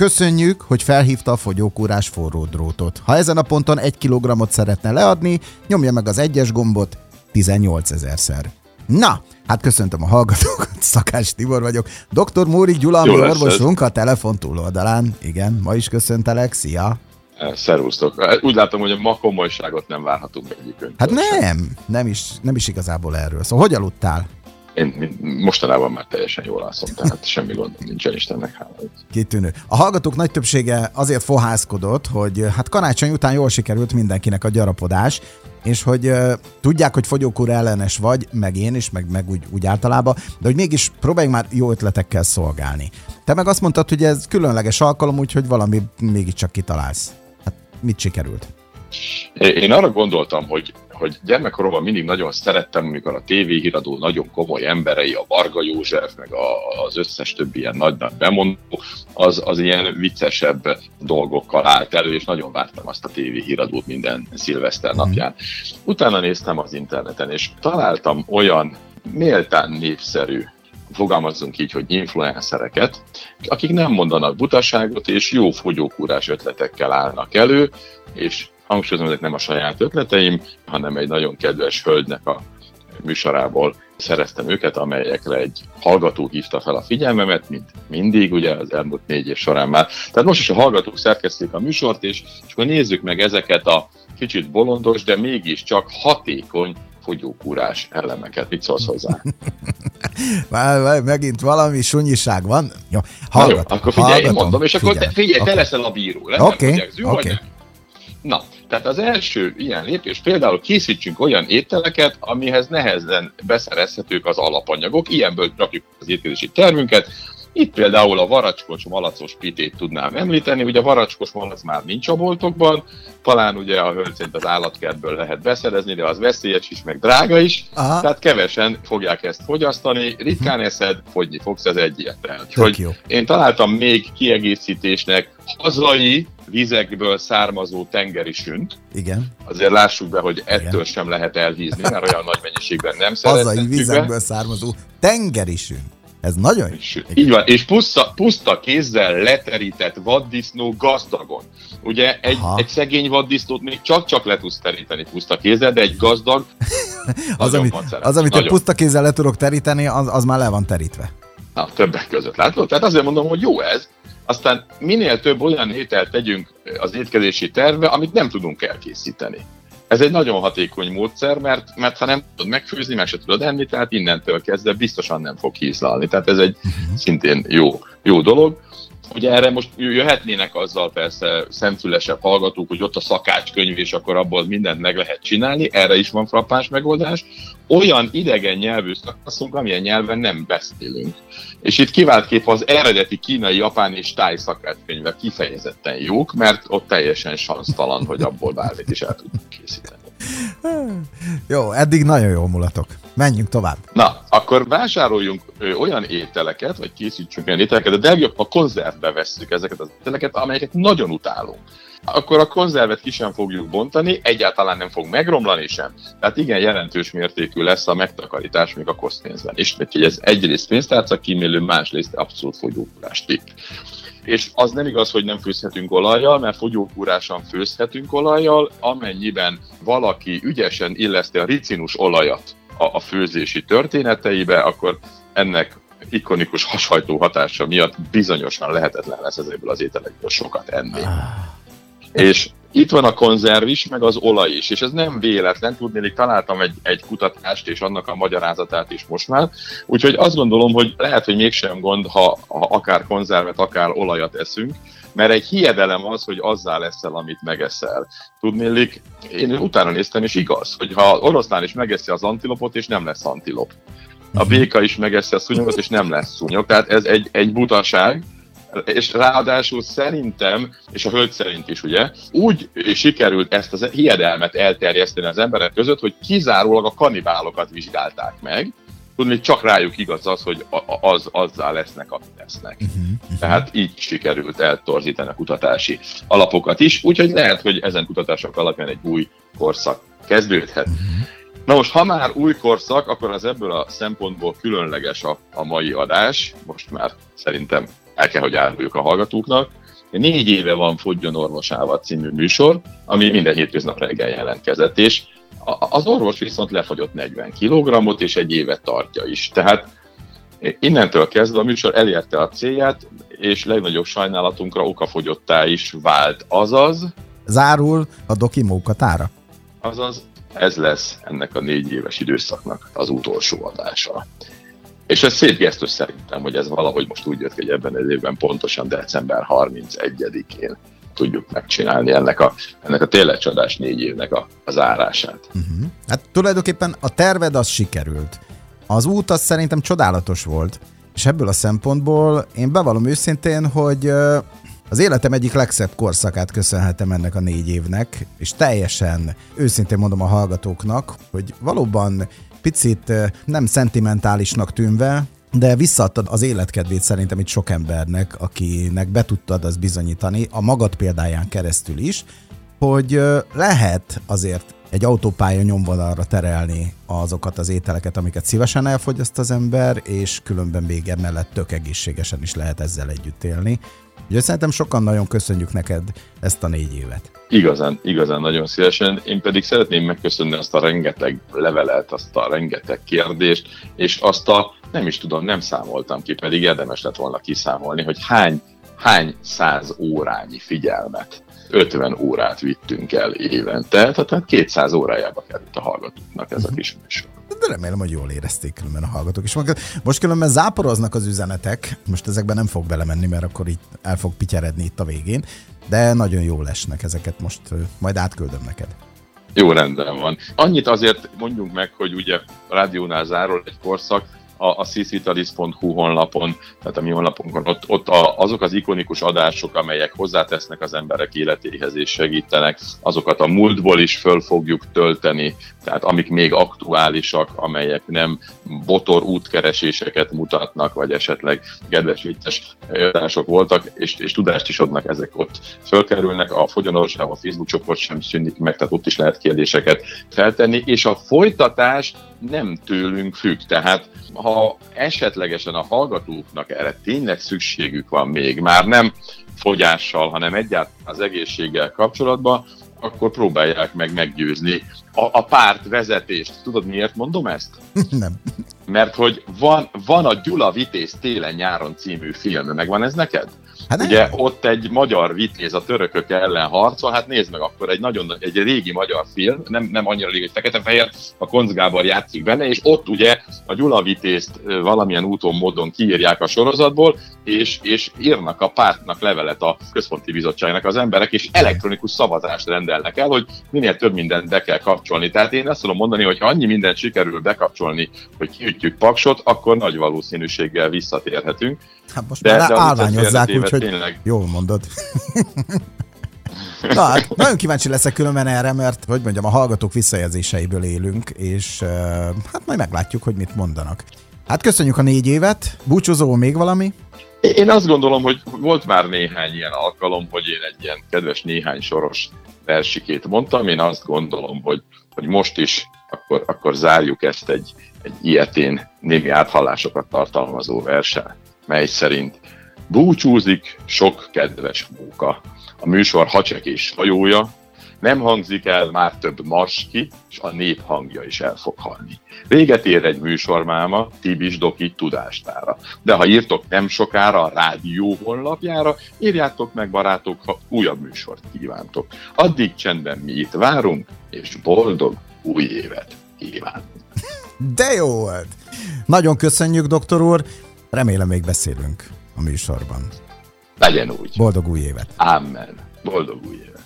köszönjük, hogy felhívta a fogyókúrás forró drótot. Ha ezen a ponton egy kilogramot szeretne leadni, nyomja meg az egyes gombot 18 ezerszer. Na, hát köszöntöm a hallgatókat, Szakás Tibor vagyok. Dr. Móri Gyula, ami orvosunk a telefon túloldalán. Igen, ma is köszöntelek, szia! Szervusztok. Úgy látom, hogy a ma komolyságot nem várhatunk egyikünk. Hát nem, nem is, nem is igazából erről. Szóval hogy aludtál? Én mostanában már teljesen jól alszom, tehát semmi gond nincsen Istennek hála. Kitűnő. A hallgatók nagy többsége azért fohászkodott, hogy hát karácsony után jól sikerült mindenkinek a gyarapodás, és hogy uh, tudják, hogy fogyókúra ellenes vagy, meg én is, meg, meg úgy, úgy általában, de hogy mégis próbáljunk már jó ötletekkel szolgálni. Te meg azt mondtad, hogy ez különleges alkalom, úgyhogy valami mégiscsak kitalálsz. Hát mit sikerült? Én arra gondoltam, hogy hogy gyermekkoromban mindig nagyon szerettem, amikor a tévéhíradó nagyon komoly emberei, a Varga József, meg a, az összes többi ilyen nagy-nagy bemondó, az, az ilyen viccesebb dolgokkal állt elő, és nagyon vártam azt a tévéhíradót minden szilveszter mhm. napján. Utána néztem az interneten, és találtam olyan méltán népszerű fogalmazzunk így, hogy influencereket, akik nem mondanak butaságot, és jó fogyókúrás ötletekkel állnak elő, és hangsúlyozom, ezek nem a saját ötleteim, hanem egy nagyon kedves hölgynek a műsorából szereztem őket, amelyekre egy hallgató hívta fel a figyelmemet, mint mindig, ugye az elmúlt négy év során már. Tehát most is a hallgatók szerkezték a műsort, és, és akkor nézzük meg ezeket a kicsit bolondos, de mégiscsak hatékony fogyókúrás elemeket. Mit szólsz hozzá? Megint valami sunyiság van. Jó, hallgat, jó akkor figyelj, hallgatom, én mondom, és akkor figyelj, te, figyelj, okay. te leszel a bíró. Oké, oké. Okay, okay. Na, tehát az első ilyen lépés például készítsünk olyan ételeket, amihez nehezen beszerezhetők az alapanyagok, ilyenből rakjuk az étkezési termünket, itt például a varacskos malacos pitét tudnám említeni, ugye a varacskos malac már nincs a boltokban, talán ugye a hölgyszint az állatkertből lehet beszerezni, de az veszélyes is, meg drága is, Aha. tehát kevesen fogják ezt fogyasztani, ritkán mhm. eszed, fogyni fogsz, ez egyértelmű. Hogy én találtam még kiegészítésnek hazai vizekből származó tengeri sünt. Igen. Azért lássuk be, hogy ettől Igen. sem lehet elhízni, mert olyan nagy mennyiségben nem szeretnek. Hazai vizekből be. származó tengeri sünt. Ez nagyon jó. Így van, és puszta, puszta kézzel leterített vaddisznó gazdagon. Ugye egy, egy szegény vaddisznót még csak-csak le tudsz teríteni puszta kézzel, de egy gazdag az, amit, az, amit nagyon. puszta kézzel le tudok teríteni, az, az már le van terítve. Na, többek között látod? Tehát azért mondom, hogy jó ez, aztán minél több olyan ételt tegyünk az étkezési tervbe, amit nem tudunk elkészíteni. Ez egy nagyon hatékony módszer, mert, mert ha nem tudod megfőzni, meg se tudod enni, tehát innentől kezdve biztosan nem fog hízlalni. Tehát ez egy uh-huh. szintén jó, jó dolog. Ugye erre most jöhetnének azzal persze szemfülesebb hallgatók, hogy ott a szakácskönyv, és akkor abból mindent meg lehet csinálni, erre is van frappáns megoldás. Olyan idegen nyelvű szakaszunk, amilyen nyelven nem beszélünk. És itt kiváltképp az eredeti kínai, japán és táj szakácskönyvek kifejezetten jók, mert ott teljesen sansztalan, hogy abból bármit is el tudunk készíteni. Jó, eddig nagyon jó mulatok. Menjünk tovább. Na, akkor vásároljunk olyan ételeket, vagy készítsünk olyan ételeket, de legjobb, ha konzervbe vesszük ezeket az ételeket, amelyeket nagyon utálunk. Akkor a konzervet ki sem fogjuk bontani, egyáltalán nem fog megromlani sem. Tehát igen, jelentős mértékű lesz a megtakarítás még a kosztpénzben is. Úgyhogy ez egyrészt pénztárca kímélő, másrészt abszolút fogyókúrás tipp és az nem igaz, hogy nem főzhetünk olajjal, mert fogyókúrásan főzhetünk olajjal, amennyiben valaki ügyesen illeszti a ricinus olajat a, a főzési történeteibe, akkor ennek ikonikus hashajtó hatása miatt bizonyosan lehetetlen lesz ezekből az ételekből sokat enni. Ah. És itt van a konzerv is, meg az olaj is, és ez nem véletlen, tudnélik, találtam egy, egy kutatást és annak a magyarázatát is most már, úgyhogy azt gondolom, hogy lehet, hogy mégsem gond, ha, ha akár konzervet, akár olajat eszünk, mert egy hiedelem az, hogy azzá leszel, amit megeszel. Tudnélik, én utána néztem, és igaz, hogy ha oroszlán is megeszi az antilopot, és nem lesz antilop. A béka is megeszi a szúnyogot, és nem lesz szúnyog. Tehát ez egy, egy butaság, és ráadásul szerintem, és a hölgy szerint is ugye, úgy sikerült ezt az hiedelmet elterjeszteni az emberek között, hogy kizárólag a kanibálokat vizsgálták meg, tudni, csak rájuk igaz az, hogy az, azzá lesznek, amit lesznek. Uh-huh, uh-huh. Tehát így sikerült eltorzítani a kutatási alapokat is, úgyhogy lehet, hogy ezen kutatások alapján egy új korszak kezdődhet. Uh-huh. Na most, ha már új korszak, akkor az ebből a szempontból különleges a, a mai adás. Most már szerintem el kell, hogy áruljuk a hallgatóknak. Négy éve van Fogjon orvosával című műsor, ami minden hétköznap reggel jelentkezett, és az orvos viszont lefagyott 40 kg és egy évet tartja is. Tehát innentől kezdve a műsor elérte a célját, és legnagyobb sajnálatunkra okafogyottá is vált. Azaz... Zárul a doki mókatára? Azaz ez lesz ennek a négy éves időszaknak az utolsó adása. És ez szép gesztus szerintem, hogy ez valahogy most úgy jött hogy ebben az évben pontosan december 31-én tudjuk megcsinálni ennek a, ennek a tényleg csodás négy évnek a, a zárását. Uh-huh. Hát tulajdonképpen a terved az sikerült. Az út az szerintem csodálatos volt, és ebből a szempontból én bevallom őszintén, hogy az életem egyik legszebb korszakát köszönhetem ennek a négy évnek, és teljesen őszintén mondom a hallgatóknak, hogy valóban picit nem szentimentálisnak tűnve, de visszaadtad az életkedvét szerintem itt sok embernek, akinek be tudtad az bizonyítani, a magad példáján keresztül is, hogy lehet azért egy autópálya nyomvonalra terelni azokat az ételeket, amiket szívesen elfogyaszt az ember, és különben még emellett tök egészségesen is lehet ezzel együtt élni. Ugye szerintem sokan nagyon köszönjük neked ezt a négy évet. Igazán, igazán nagyon szívesen. Én pedig szeretném megköszönni azt a rengeteg levelet, azt a rengeteg kérdést, és azt a, nem is tudom, nem számoltam ki, pedig érdemes lett volna kiszámolni, hogy hány, hány száz órányi figyelmet 50 órát vittünk el évente, tehát 200 órájába került a hallgatóknak ez a kis műsor. De remélem, hogy jól érezték különben a hallgatók is. Most különben záporoznak az üzenetek, most ezekben nem fog belemenni, mert akkor itt el fog pityeredni itt a végén, de nagyon jól esnek ezeket, most majd átküldöm neked. Jó, rendben van. Annyit azért mondjunk meg, hogy ugye a rádiónál zárul egy korszak, a, a ccvitalis.hu honlapon, tehát a mi honlapunkon, ott, ott a, azok az ikonikus adások, amelyek hozzátesznek az emberek életéhez és segítenek, azokat a múltból is föl fogjuk tölteni, tehát amik még aktuálisak, amelyek nem botor útkereséseket mutatnak, vagy esetleg kedves vicces adások voltak, és, és tudást is adnak, ezek ott fölkerülnek. A Fogyonorság, a Facebook csoport sem szűnik meg, tehát ott is lehet kérdéseket feltenni, és a folytatás nem tőlünk függ. Tehát ha esetlegesen a hallgatóknak erre tényleg szükségük van még, már nem fogyással, hanem egyáltalán az egészséggel kapcsolatban, akkor próbálják meg meggyőzni a, a párt vezetést. Tudod, miért mondom ezt? Nem. Mert hogy van, van a Gyula Vitéz télen-nyáron című film, megvan ez neked? Hát Ugye ott egy magyar vitéz a törökök ellen harcol, hát nézd meg akkor egy nagyon egy régi magyar film, nem, nem annyira régi, hogy fekete-fehér, a Konc Gábor játszik benne, és ott ugye a Gyula vitézt valamilyen úton, módon kiírják a sorozatból, és, és írnak a pártnak levelet a központi bizottságnak az emberek, és elektronikus szavazást rendelnek el, hogy minél több mindent be kell kapcsolni. Tehát én azt tudom mondani, hogy ha annyi mindent sikerül bekapcsolni, hogy kiütjük paksot, akkor nagy valószínűséggel visszatérhetünk. Hát most de, már de állványozzák, úgyhogy tényleg... jól mondod. Na, hát nagyon kíváncsi leszek különben erre, mert, hogy mondjam, a hallgatók visszajelzéseiből élünk, és hát majd meglátjuk, hogy mit mondanak. Hát köszönjük a négy évet. Búcsúzó még valami? Én azt gondolom, hogy volt már néhány ilyen alkalom, hogy én egy ilyen kedves néhány soros versikét mondtam. Én azt gondolom, hogy, hogy most is akkor, akkor zárjuk ezt egy, egy ilyetén némi áthallásokat tartalmazó versen mely szerint búcsúzik sok kedves móka. A műsor hacsek és hajója, nem hangzik el már több marski, és a nép hangja is el fog halni. Véget ér egy műsormáma, Tibis Doki tudástára. De ha írtok nem sokára a rádió honlapjára, írjátok meg barátok, ha újabb műsort kívántok. Addig csendben mi itt várunk, és boldog új évet kívánunk. De jó volt! Nagyon köszönjük, doktor úr! Remélem még beszélünk a műsorban. Legyen úgy. Boldog új évet. Amen. Boldog új évet.